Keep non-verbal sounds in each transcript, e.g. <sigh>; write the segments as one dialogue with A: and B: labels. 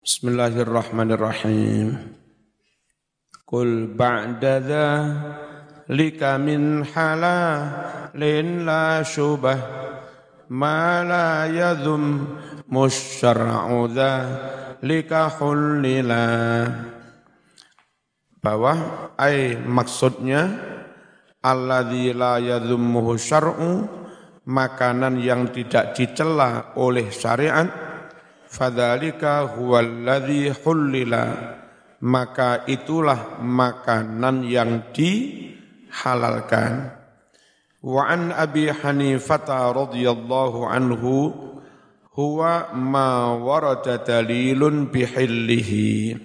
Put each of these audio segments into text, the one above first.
A: Bismillahirrahmanirrahim. Qul ba'da lika min halalin la syubah ma la yadhum musyar'u lika hullila. Bahwa ay maksudnya alladzi la yadhummuhu syar'u makanan yang tidak dicela oleh syariat fadzalika huwallazi hullila. Maka itulah makanan yang dihalalkan. Wa an abi hanifah radhiyallahu anhu huwa ma warada dalilun bihillihi.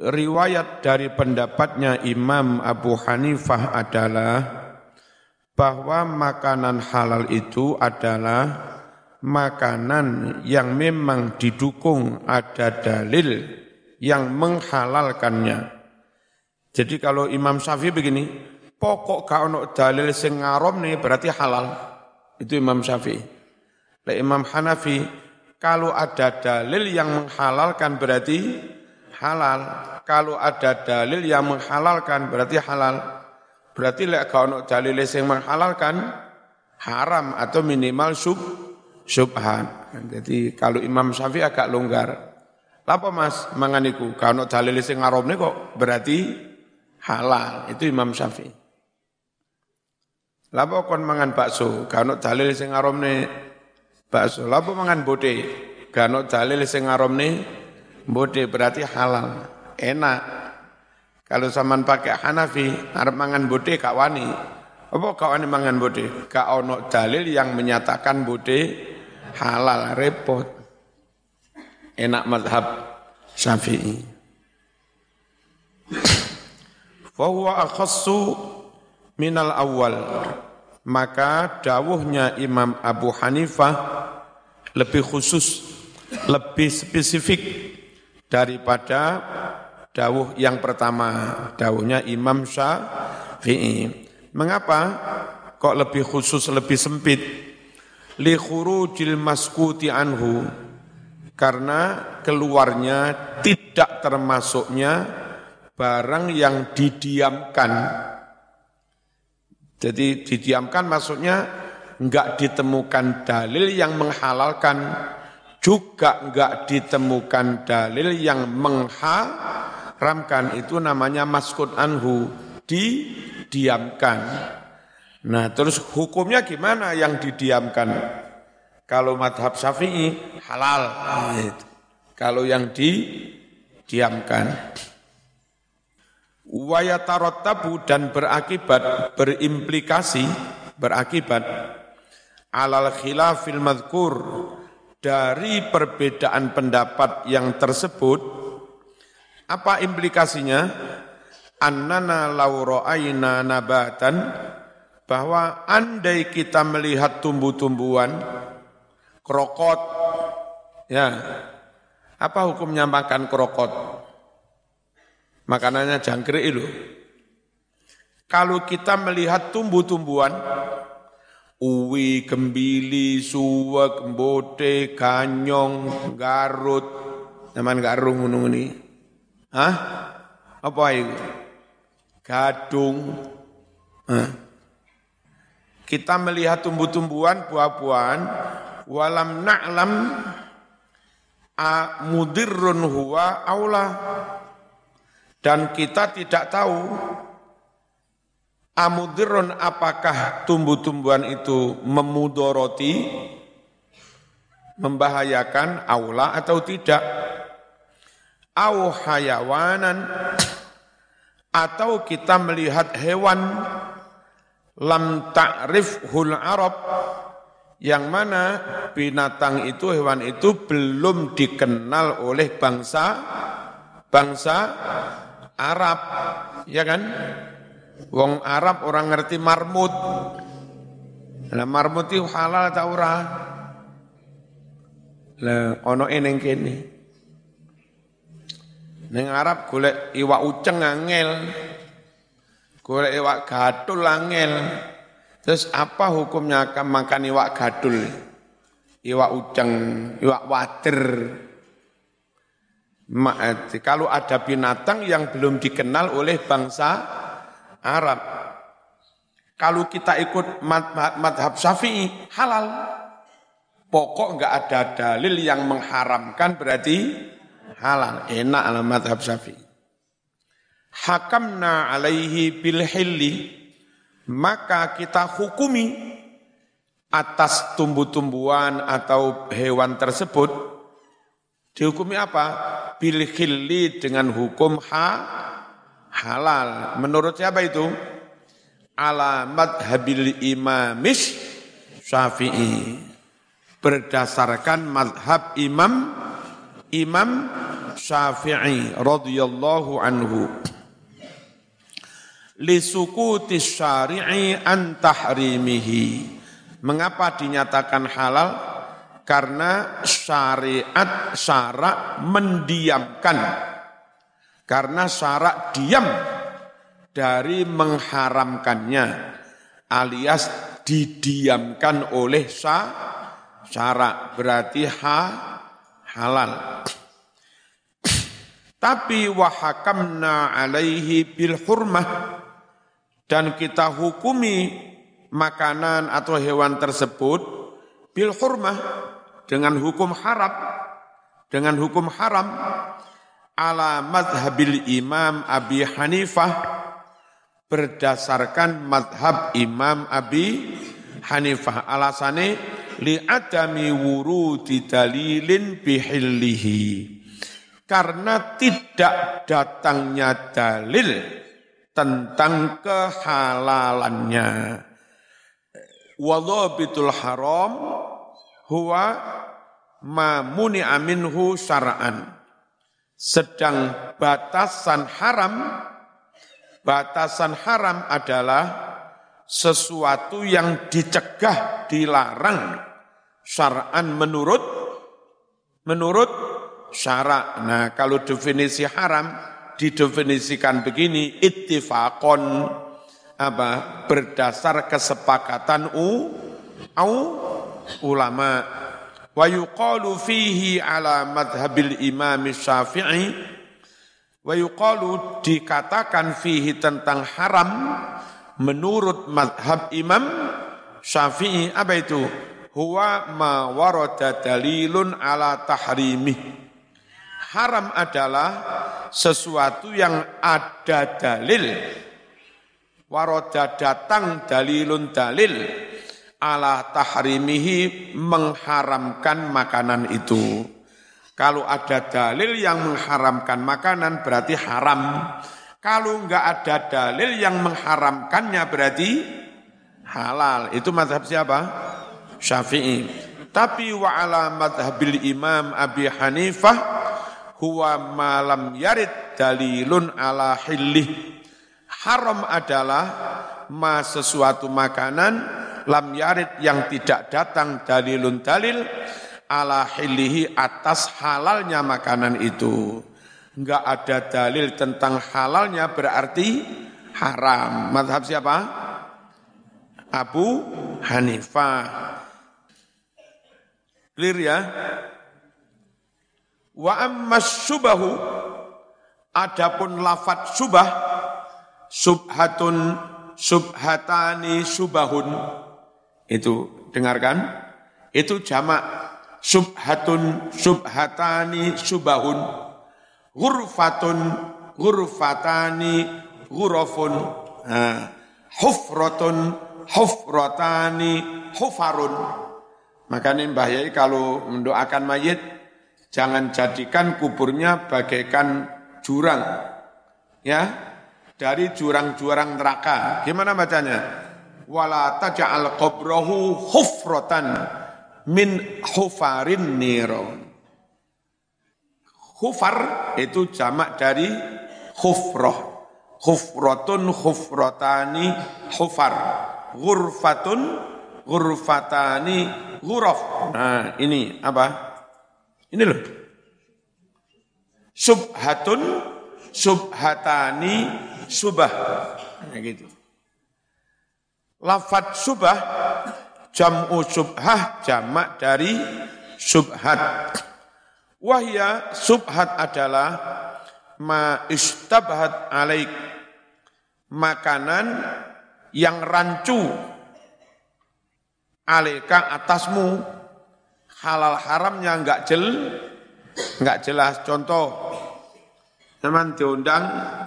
A: Riwayat dari pendapatnya Imam Abu Hanifah adalah bahwa makanan halal itu adalah makanan yang memang didukung ada dalil yang menghalalkannya. Jadi kalau Imam Syafi'i begini, pokok gak ono dalil sing nih berarti halal. Itu Imam Syafi'i. Lah Imam Hanafi, kalau ada dalil yang menghalalkan berarti halal. Kalau ada dalil yang menghalalkan berarti halal. Berarti lek gak ono dalil yang menghalalkan haram atau minimal sub syubhat. Jadi kalau Imam Syafi'i agak longgar. Apa Mas manganiku? Kalau dalil sing ngaromne kok berarti halal. Itu Imam Syafi'i. Lapa kon mangan bakso? Kalau dalil sing ngaromne bakso. Lapa mangan bote? Kalau dalil sing ngaromne bote berarti halal. Enak. Kalau zaman pakai Hanafi, arep mangan bote kak wani. Apa kak wani mangan bote? Kak ono dalil yang menyatakan bote halal repot. Enak madhab syafi'i. Fahuwa akhassu minal awal. Maka dawuhnya Imam Abu Hanifah lebih khusus, lebih spesifik daripada dawuh yang pertama, dawuhnya Imam Syafi'i. Mengapa kok lebih khusus, lebih sempit? Li khurujil maskuti anhu karena keluarnya tidak termasuknya barang yang didiamkan. Jadi didiamkan maksudnya enggak ditemukan dalil yang menghalalkan, juga enggak ditemukan dalil yang mengharamkan. Itu namanya maskut anhu, didiamkan. Nah terus hukumnya gimana yang didiamkan? Kalau madhab syafi'i halal. Gitu. Kalau yang didiamkan. Wayatarotabu dan berakibat, berimplikasi, berakibat alal khilafil madhkur dari perbedaan pendapat yang tersebut apa implikasinya annana law ra'ayna nabatan bahwa andai kita melihat tumbuh-tumbuhan krokot ya apa hukumnya makan krokot makanannya jangkrik itu kalau kita melihat tumbuh-tumbuhan uwi, gembili, suwek, mbote, ganyong, garut, zaman garung ngono ini. Hah? Apa itu? Gadung. Hah? Kita melihat tumbuh-tumbuhan, buah-buahan, walam na'lam a mudirrun huwa aula. Dan kita tidak tahu amudirun apakah tumbuh-tumbuhan itu memudoroti membahayakan aula atau tidak. Au hayawanan atau kita melihat hewan lam ta'rifhul Arab. Yang mana binatang itu hewan itu belum dikenal oleh bangsa bangsa Arab. Ya kan? Wong Arab orang ngerti marmut. Lah marmut itu halal ta ora? Lah ono eneng kene. Ning Arab golek iwak uceng angel Golek iwak gadul angel. Terus apa hukumnya makan iwak gadul? Iwak uceng, iwak wader. Kalau ada binatang yang belum dikenal oleh bangsa Arab. Kalau kita ikut madhab syafi'i, halal. Pokok enggak ada dalil yang mengharamkan berarti halal. Enak ala madhab syafi'i. Hakamna alaihi bil hilli. Maka kita hukumi atas tumbuh-tumbuhan atau hewan tersebut dihukumi apa? Bil dengan hukum ha halal. Menurut siapa itu? Alamat habil imamis syafi'i. Berdasarkan madhab imam Imam Syafi'i radhiyallahu anhu lisukuti syari'i an tahrimihi Mengapa dinyatakan halal? Karena syariat syarak mendiamkan. Karena syarak diam dari mengharamkannya alias didiamkan oleh syarak berarti ha halal. Tapi wahakamna alaihi bil hurmah dan kita hukumi makanan atau hewan tersebut bil hurmah dengan hukum haram dengan hukum haram ala madhabil imam Abi Hanifah berdasarkan madhab imam Abi Hanifah. Alasannya li adami wurudi dalilin bihillihi. Karena tidak datangnya dalil tentang kehalalannya Wadhabitul haram huwa ma muni'a minhu syara'an. Sedang batasan haram, batasan haram adalah sesuatu yang dicegah, dilarang syara'an menurut menurut syarak. Nah, kalau definisi haram didefinisikan begini, ittifaqon apa berdasar kesepakatan u au ulama. Wa yuqalu fihi ala madhabil imam syafi'i. Wa yuqalu dikatakan fihi tentang haram menurut madhab imam syafi'i. Apa itu? Huwa ma warada dalilun ala tahrimih haram adalah sesuatu yang ada dalil waroda datang dalilun dalil ala tahrimihi mengharamkan makanan itu. Kalau ada dalil yang mengharamkan makanan berarti haram. Kalau enggak ada dalil yang mengharamkannya berarti halal. Itu mazhab siapa? Syafi'i. Tapi wa ala madhabil imam Abi Hanifah huwa malam yarid dalilun ala hillih Haram adalah ma sesuatu makanan lam yarid yang tidak datang dalilun dalil ala hilihi atas halalnya makanan itu. Enggak ada dalil tentang halalnya berarti haram. Madhab siapa? Abu Hanifah. Clear ya? Wa ammas subahu adapun lafat subah subhatun subhatani subahun. Itu dengarkan. Itu jamak subhatun subhatani subahun. Ghurfatun ghurfatani ghurafun. Nah, hufratun hufratani hufarun. Makanya Mbah Yai kalau mendoakan mayit jangan jadikan kuburnya bagaikan jurang. Ya, dari jurang-jurang neraka. Gimana bacanya? Wala taj'al qabrahu hufratan min hufarin niron. Hufar itu jamak dari hufroh. Hufrotun hufrotani hufar. Ghurfatun ghurfatani ghuraf. Nah ini apa? Ini loh. Subhatun subhatani subah. Nah, gitu. Lafat subah jam'u subhah jamak dari subhat. Wahya subhat adalah ma istabhat alaik makanan yang rancu alika atasmu halal haramnya enggak jel enggak jelas contoh teman diundang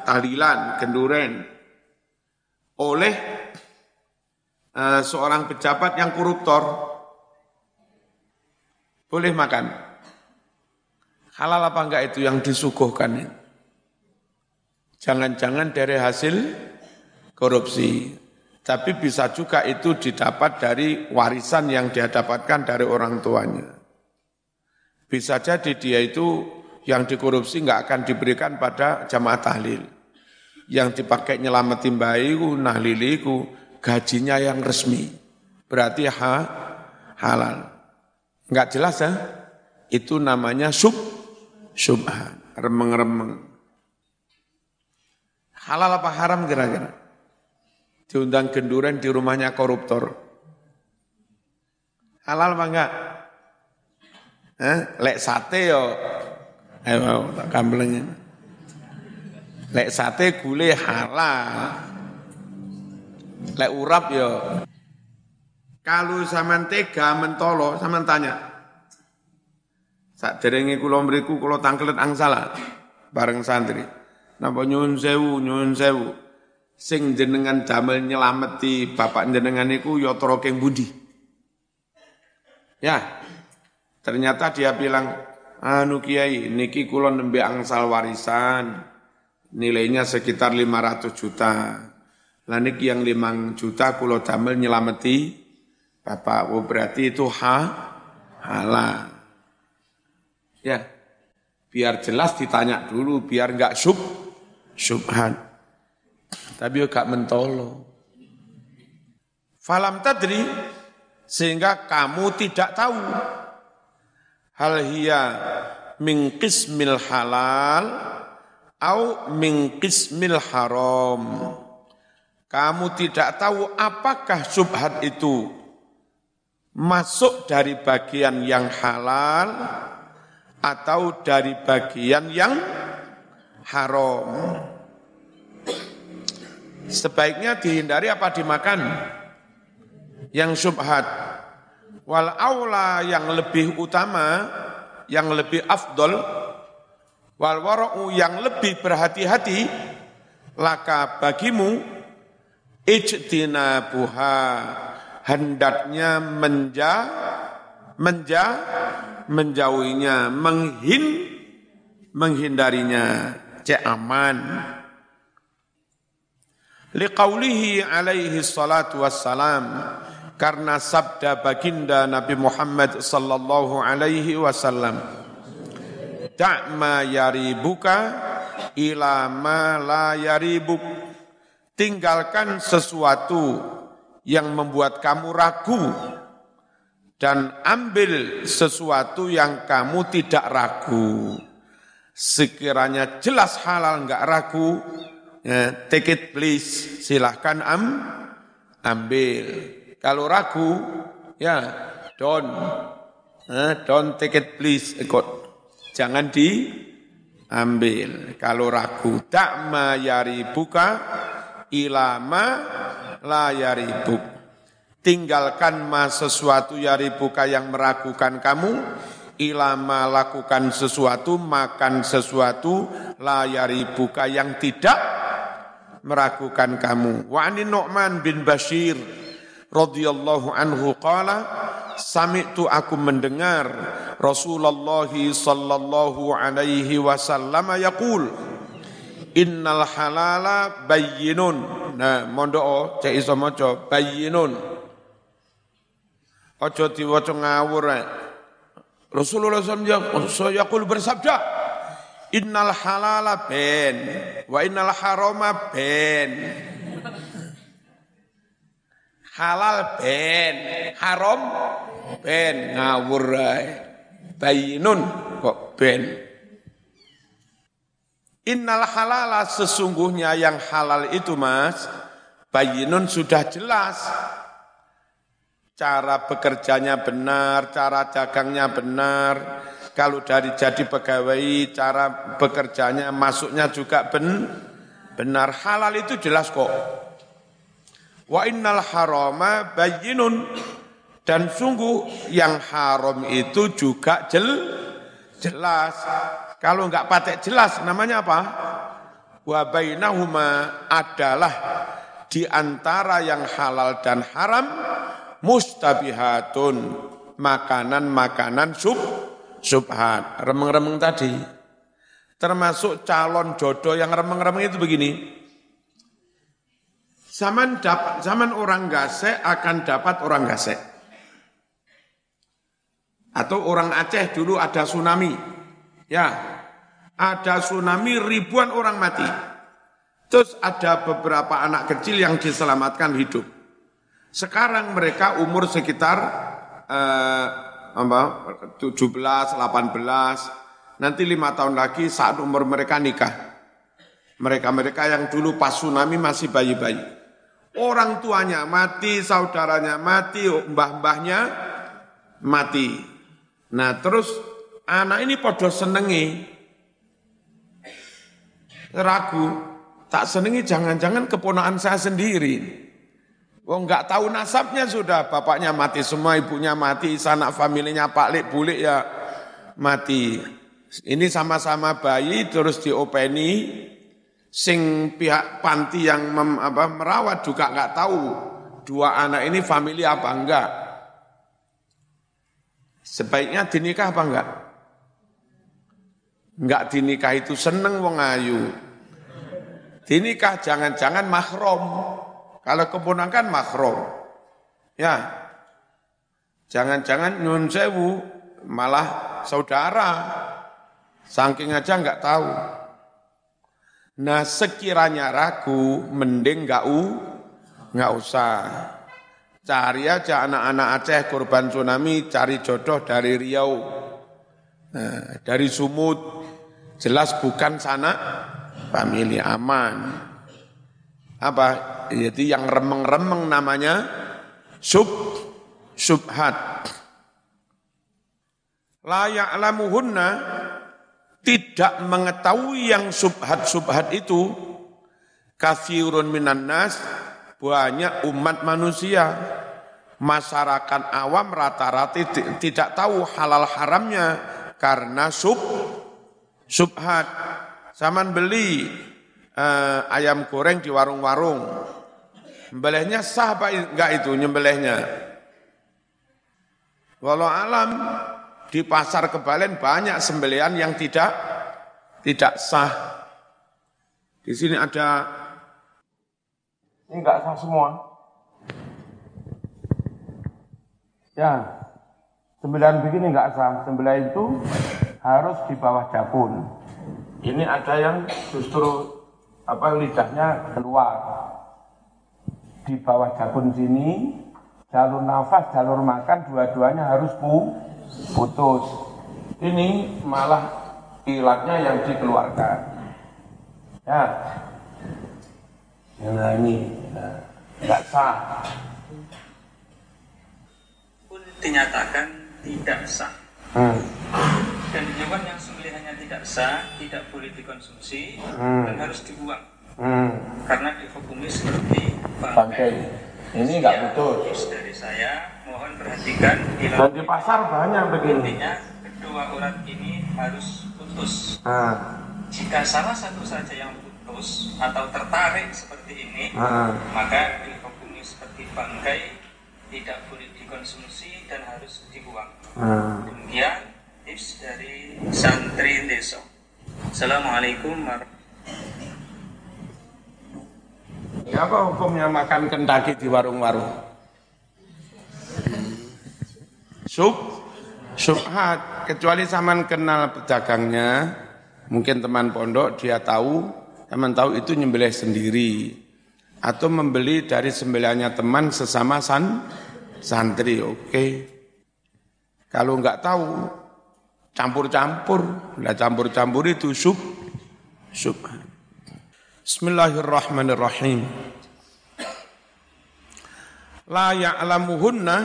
A: tahlilan kenduren oleh uh, seorang pejabat yang koruptor boleh makan Halal apa enggak itu yang disuguhkan? Jangan-jangan dari hasil korupsi. Tapi bisa juga itu didapat dari warisan yang dia dapatkan dari orang tuanya. Bisa jadi dia itu yang dikorupsi enggak akan diberikan pada jamaah tahlil. Yang dipakai nyelamatin bayiku, nahliliku, gajinya yang resmi. Berarti ha, halal. Enggak jelas ya? Itu namanya sub syubhat, remeng-remeng. Halal apa haram kira-kira? Diundang genduren di rumahnya koruptor. Halal apa enggak? Eh, lek sate yo. Ayo tak kamblengnya. Lek sate gule halal. Lek urap yo. Kalau sama tega mentolo, sama tanya, Sak derenge kula mriku kula tangklet angsala bareng santri. Napa nyuwun sewu, nyuwun sewu. Sing jenengan damel nyelameti bapak jenengan niku ya budi. Ya. Ternyata dia bilang, "Anu Kiai, niki kula nembe angsal warisan. Nilainya sekitar 500 juta." Lah niki yang 5 juta kula damel nyelameti bapak. Oh berarti itu ha halal. Ya, biar jelas ditanya dulu, biar enggak sub, subhan. Tapi gak mentolo. Falam tadri, sehingga kamu tidak tahu. Hal hiya min qismil halal, au min qismil haram. Kamu tidak tahu apakah subhat itu masuk dari bagian yang halal atau dari bagian yang haram. Sebaiknya dihindari apa dimakan? Yang subhat. Wal aula yang lebih utama, yang lebih afdol, wal wara'u yang lebih berhati-hati, laka bagimu, ijtinabuha, hendaknya menja, menja, menjauhinya, menghin, menghindarinya, cek aman. Liqaulihi alaihi salatu wassalam, karena sabda baginda Nabi Muhammad sallallahu alaihi wasallam, Da'ma yaribuka ila ma la yaribuk. Tinggalkan sesuatu yang membuat kamu ragu dan ambil sesuatu yang kamu tidak ragu. Sekiranya jelas halal enggak ragu, take it please, silahkan am, ambil. Kalau ragu, ya don't, eh, don't take it please, ikut. Jangan diambil. Kalau ragu, tak mayari buka, ilama la yaribuk tinggalkan ma sesuatu yaribuka yang meragukan kamu, ilama lakukan sesuatu, makan sesuatu, la yaribuka yang tidak meragukan kamu. Wa anin Nu'man bin Bashir radhiyallahu anhu qala sami'tu aku mendengar Rasulullah sallallahu alaihi wasallam yaqul innal halala bayyinun nah mondo cek iso maca bayyinun. Ojo diwaca ngawur Rasulullah SAW yaqul bersabda Innal halala ben wa innal harama ben. Halal ben, haram ben ngawur Bayinun kok ben. Innal halala sesungguhnya yang halal itu mas Bayinun sudah jelas. Cara bekerjanya benar, cara dagangnya benar, kalau dari jadi pegawai cara bekerjanya masuknya juga ben, benar halal itu jelas kok. Wa innal harama bayyinun dan sungguh yang haram itu juga jel, jelas. Kalau enggak patek jelas namanya apa? Wa bainahuma adalah di antara yang halal dan haram mustabihatun makanan-makanan sub subhat remeng-remeng tadi. Termasuk calon jodoh yang remeng-remeng itu begini. Zaman dapat zaman orang gasek akan dapat orang gasek. Atau orang Aceh dulu ada tsunami. Ya ada tsunami ribuan orang mati. Terus ada beberapa anak kecil yang diselamatkan hidup. Sekarang mereka umur sekitar eh, apa, 17, 18, nanti lima tahun lagi saat umur mereka nikah. Mereka-mereka yang dulu pas tsunami masih bayi-bayi. Orang tuanya mati, saudaranya mati, mbah-mbahnya mati. Nah terus anak ini podo senengi, ragu, Tak senengi jangan-jangan keponaan saya sendiri. Oh nggak tahu nasabnya sudah, bapaknya mati semua, ibunya mati, sanak familinya Pak Lik, Bulik ya mati. Ini sama-sama bayi terus diopeni, sing pihak panti yang mem, apa, merawat juga nggak tahu dua anak ini famili apa enggak. Sebaiknya dinikah apa enggak? Enggak dinikah itu seneng wong ayu. Dinikah jangan-jangan mahrom. Kalau keponakan mahrom. Ya. Jangan-jangan nyun sewu malah saudara. Saking aja nggak tahu. Nah sekiranya ragu, mending nggak u, nggak usah. Cari aja anak-anak Aceh korban tsunami, cari jodoh dari Riau, nah, dari Sumut. Jelas bukan sana family aman. Apa? Jadi yang remeng-remeng namanya sub subhat. Layak lamuhunna tidak mengetahui yang subhat-subhat itu kafirun minan nas banyak umat manusia masyarakat awam rata-rata tidak tahu halal haramnya karena sub subhat Saman beli uh, ayam goreng di warung-warung. Nyembelihnya sah apa enggak itu nyembelihnya? Walau alam di pasar kebalen banyak sembelihan yang tidak tidak sah. Di sini ada ini enggak sah semua. Ya, sembelihan begini enggak sah. Sembelihan itu harus di bawah jakun. Ini ada yang justru apa lidahnya keluar di bawah jakun sini jalur nafas, jalur makan dua-duanya harus pu, putus. Ini malah ilatnya yang dikeluarkan. Ya, nah ini nggak sah.
B: Pun dinyatakan tidak sah. Hmm. Dan hewan yang sembelihannya tidak sah, tidak boleh dikonsumsi hmm. dan harus dibuang. Hmm. Karena dihukumi seperti bangkai.
A: Ini enggak ya, betul.
B: Dari saya, mohon perhatikan.
A: Dan di pasar banyak begini.
B: Intinya, kedua urat ini harus putus. Hmm. Jika salah satu saja yang putus atau tertarik seperti ini, hmm. maka dihukumi seperti bangkai, tidak boleh dikonsumsi dan harus dibuang. Hmm. Demikian tips dari santri desa. Assalamualaikum warahmatullahi
A: Apa hukumnya makan kendaki di warung-warung? Sub, subhat. Kecuali zaman kenal pedagangnya, mungkin teman pondok dia tahu, teman tahu itu nyembelih sendiri atau membeli dari sembelihannya teman sesama san, santri, oke. Okay. Kalau enggak tahu, campur-campur. Lah campur-campur itu sub sub. Bismillahirrahmanirrahim. La ya'lamuhunna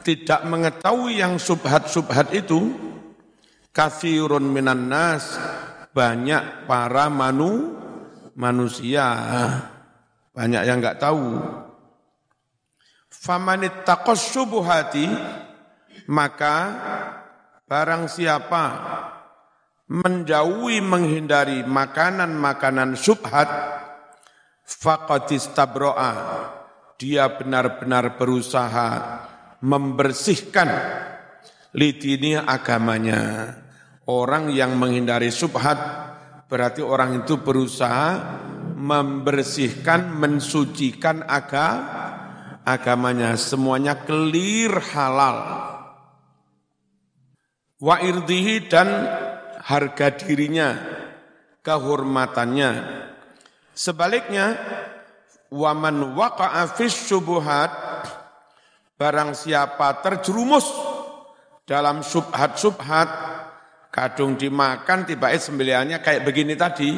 A: tidak mengetahui yang subhat-subhat itu kathirun minan nas banyak para manu manusia banyak yang enggak tahu famanit taqas subuhati maka barang siapa menjauhi menghindari makanan-makanan subhat faqad istabro'a. Dia benar-benar berusaha membersihkan lidini agamanya. Orang yang menghindari subhat berarti orang itu berusaha membersihkan mensucikan aga, agamanya. Semuanya clear halal wa irdihi dan harga dirinya, kehormatannya. Sebaliknya, waman waqa'a fis syubuhat, barang siapa terjerumus dalam subhat-subhat, kadung dimakan tiba-tiba sembelihannya kayak begini tadi,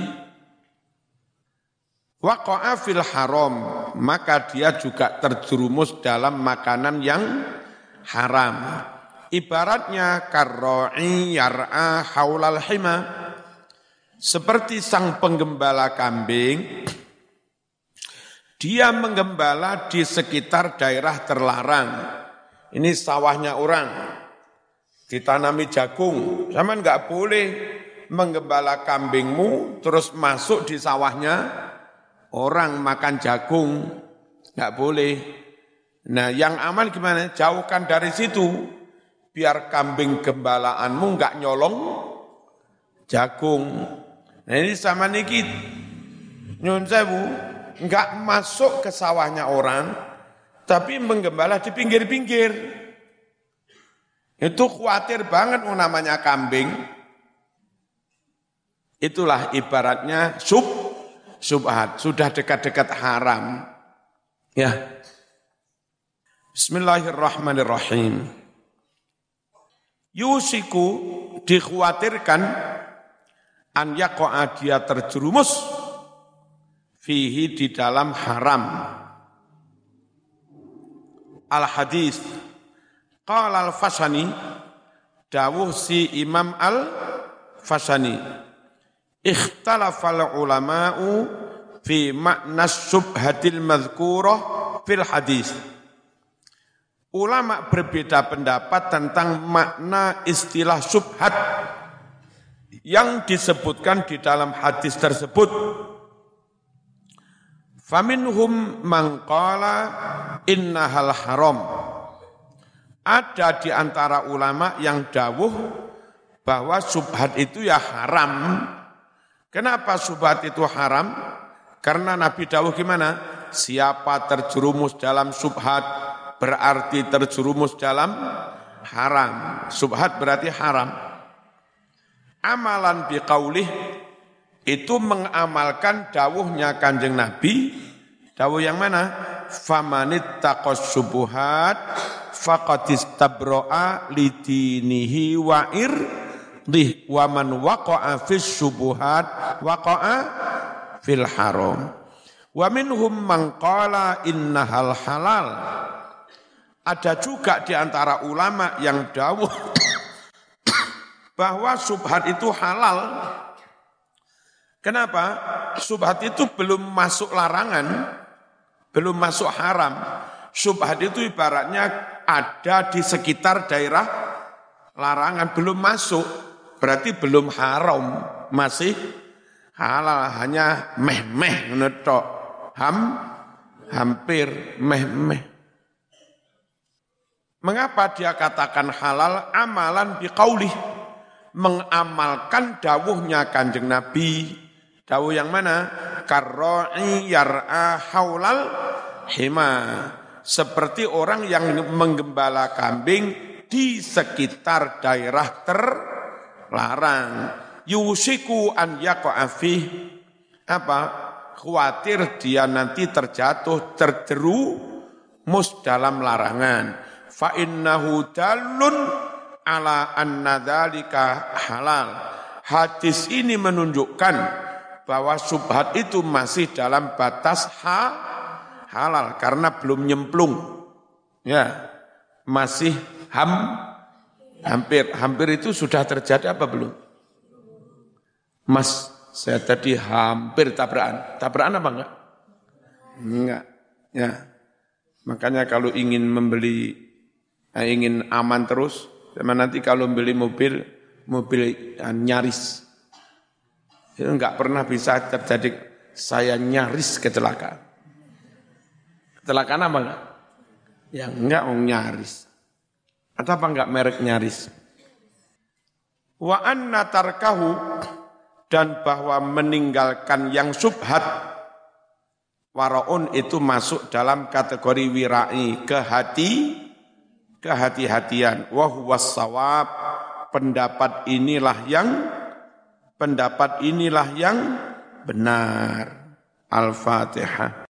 A: waqa'a fil haram, maka dia juga terjerumus dalam makanan yang haram. Ibaratnya karro'i yar'a haulal hima. Seperti sang penggembala kambing, dia menggembala di sekitar daerah terlarang. Ini sawahnya orang, ditanami jagung. Sama nggak boleh menggembala kambingmu terus masuk di sawahnya orang makan jagung. Nggak boleh. Nah yang aman gimana? Jauhkan dari situ biar kambing gembalaanmu nggak nyolong jagung. Nah ini sama niki nyun sewu nggak masuk ke sawahnya orang, tapi menggembala di pinggir-pinggir. Itu khawatir banget namanya kambing. Itulah ibaratnya sub subhat, sudah dekat-dekat haram. Ya. Bismillahirrahmanirrahim. Yusiku dikhawatirkan an yako'a dia terjerumus fihi di dalam haram. Al hadis qala al fasani dawuh si Imam al fasani ikhtalafal ulama'u fi makna subhatil madhkurah fil hadis Ulama berbeda pendapat tentang makna istilah subhat yang disebutkan di dalam hadis tersebut. Faminhum mangkala innahal haram. Ada di antara ulama yang dawuh bahwa subhat itu ya haram. Kenapa subhat itu haram? Karena Nabi dawuh gimana? Siapa terjerumus dalam subhat, berarti terjerumus dalam haram. Subhat berarti haram. Amalan biqaulih itu mengamalkan dawuhnya kanjeng Nabi. Dawuh yang mana? Famanit taqos subuhat faqad istabro'a lidinihi wa irdih wa man waqa'a fis subuhat waqa'a fil haram. Wa minhum man qala innahal halal ada juga di antara ulama yang dawuh <coughs> bahwa subhat itu halal. Kenapa? Subhat itu belum masuk larangan, belum masuk haram. Subhat itu ibaratnya ada di sekitar daerah larangan, belum masuk. Berarti belum haram, masih halal, hanya meh-meh. Ham, hampir meh-meh. Mengapa dia katakan halal? Amalan biqaulih. Mengamalkan dawuhnya kanjeng Nabi. Dawuh yang mana? Karro'i yar'a haulal hima. Seperti orang yang menggembala kambing di sekitar daerah terlarang. Yusiku an yaqa'afih. Apa? Khawatir dia nanti terjatuh, terjerumus dalam larangan fa innahu dalun ala anna dzalika halal. Hadis ini menunjukkan bahwa subhat itu masih dalam batas ha, halal karena belum nyemplung. Ya, masih ham Hampir, hampir itu sudah terjadi apa belum? Mas, saya tadi hampir tabrakan. Tabrakan apa enggak? Enggak. Ya. Makanya kalau ingin membeli, ingin aman terus, sama nanti kalau beli mobil, mobil eh, nyaris. Itu enggak pernah bisa terjadi saya nyaris kecelakaan. Kecelakaan apa enggak? Ya enggak, mau nyaris. Atau apa enggak merek nyaris? Wa anna tarkahu dan bahwa meninggalkan yang subhat waraun itu masuk dalam kategori wirai kehati kehati-hatian wa sawab pendapat inilah yang pendapat inilah yang benar. Al-Fatihah.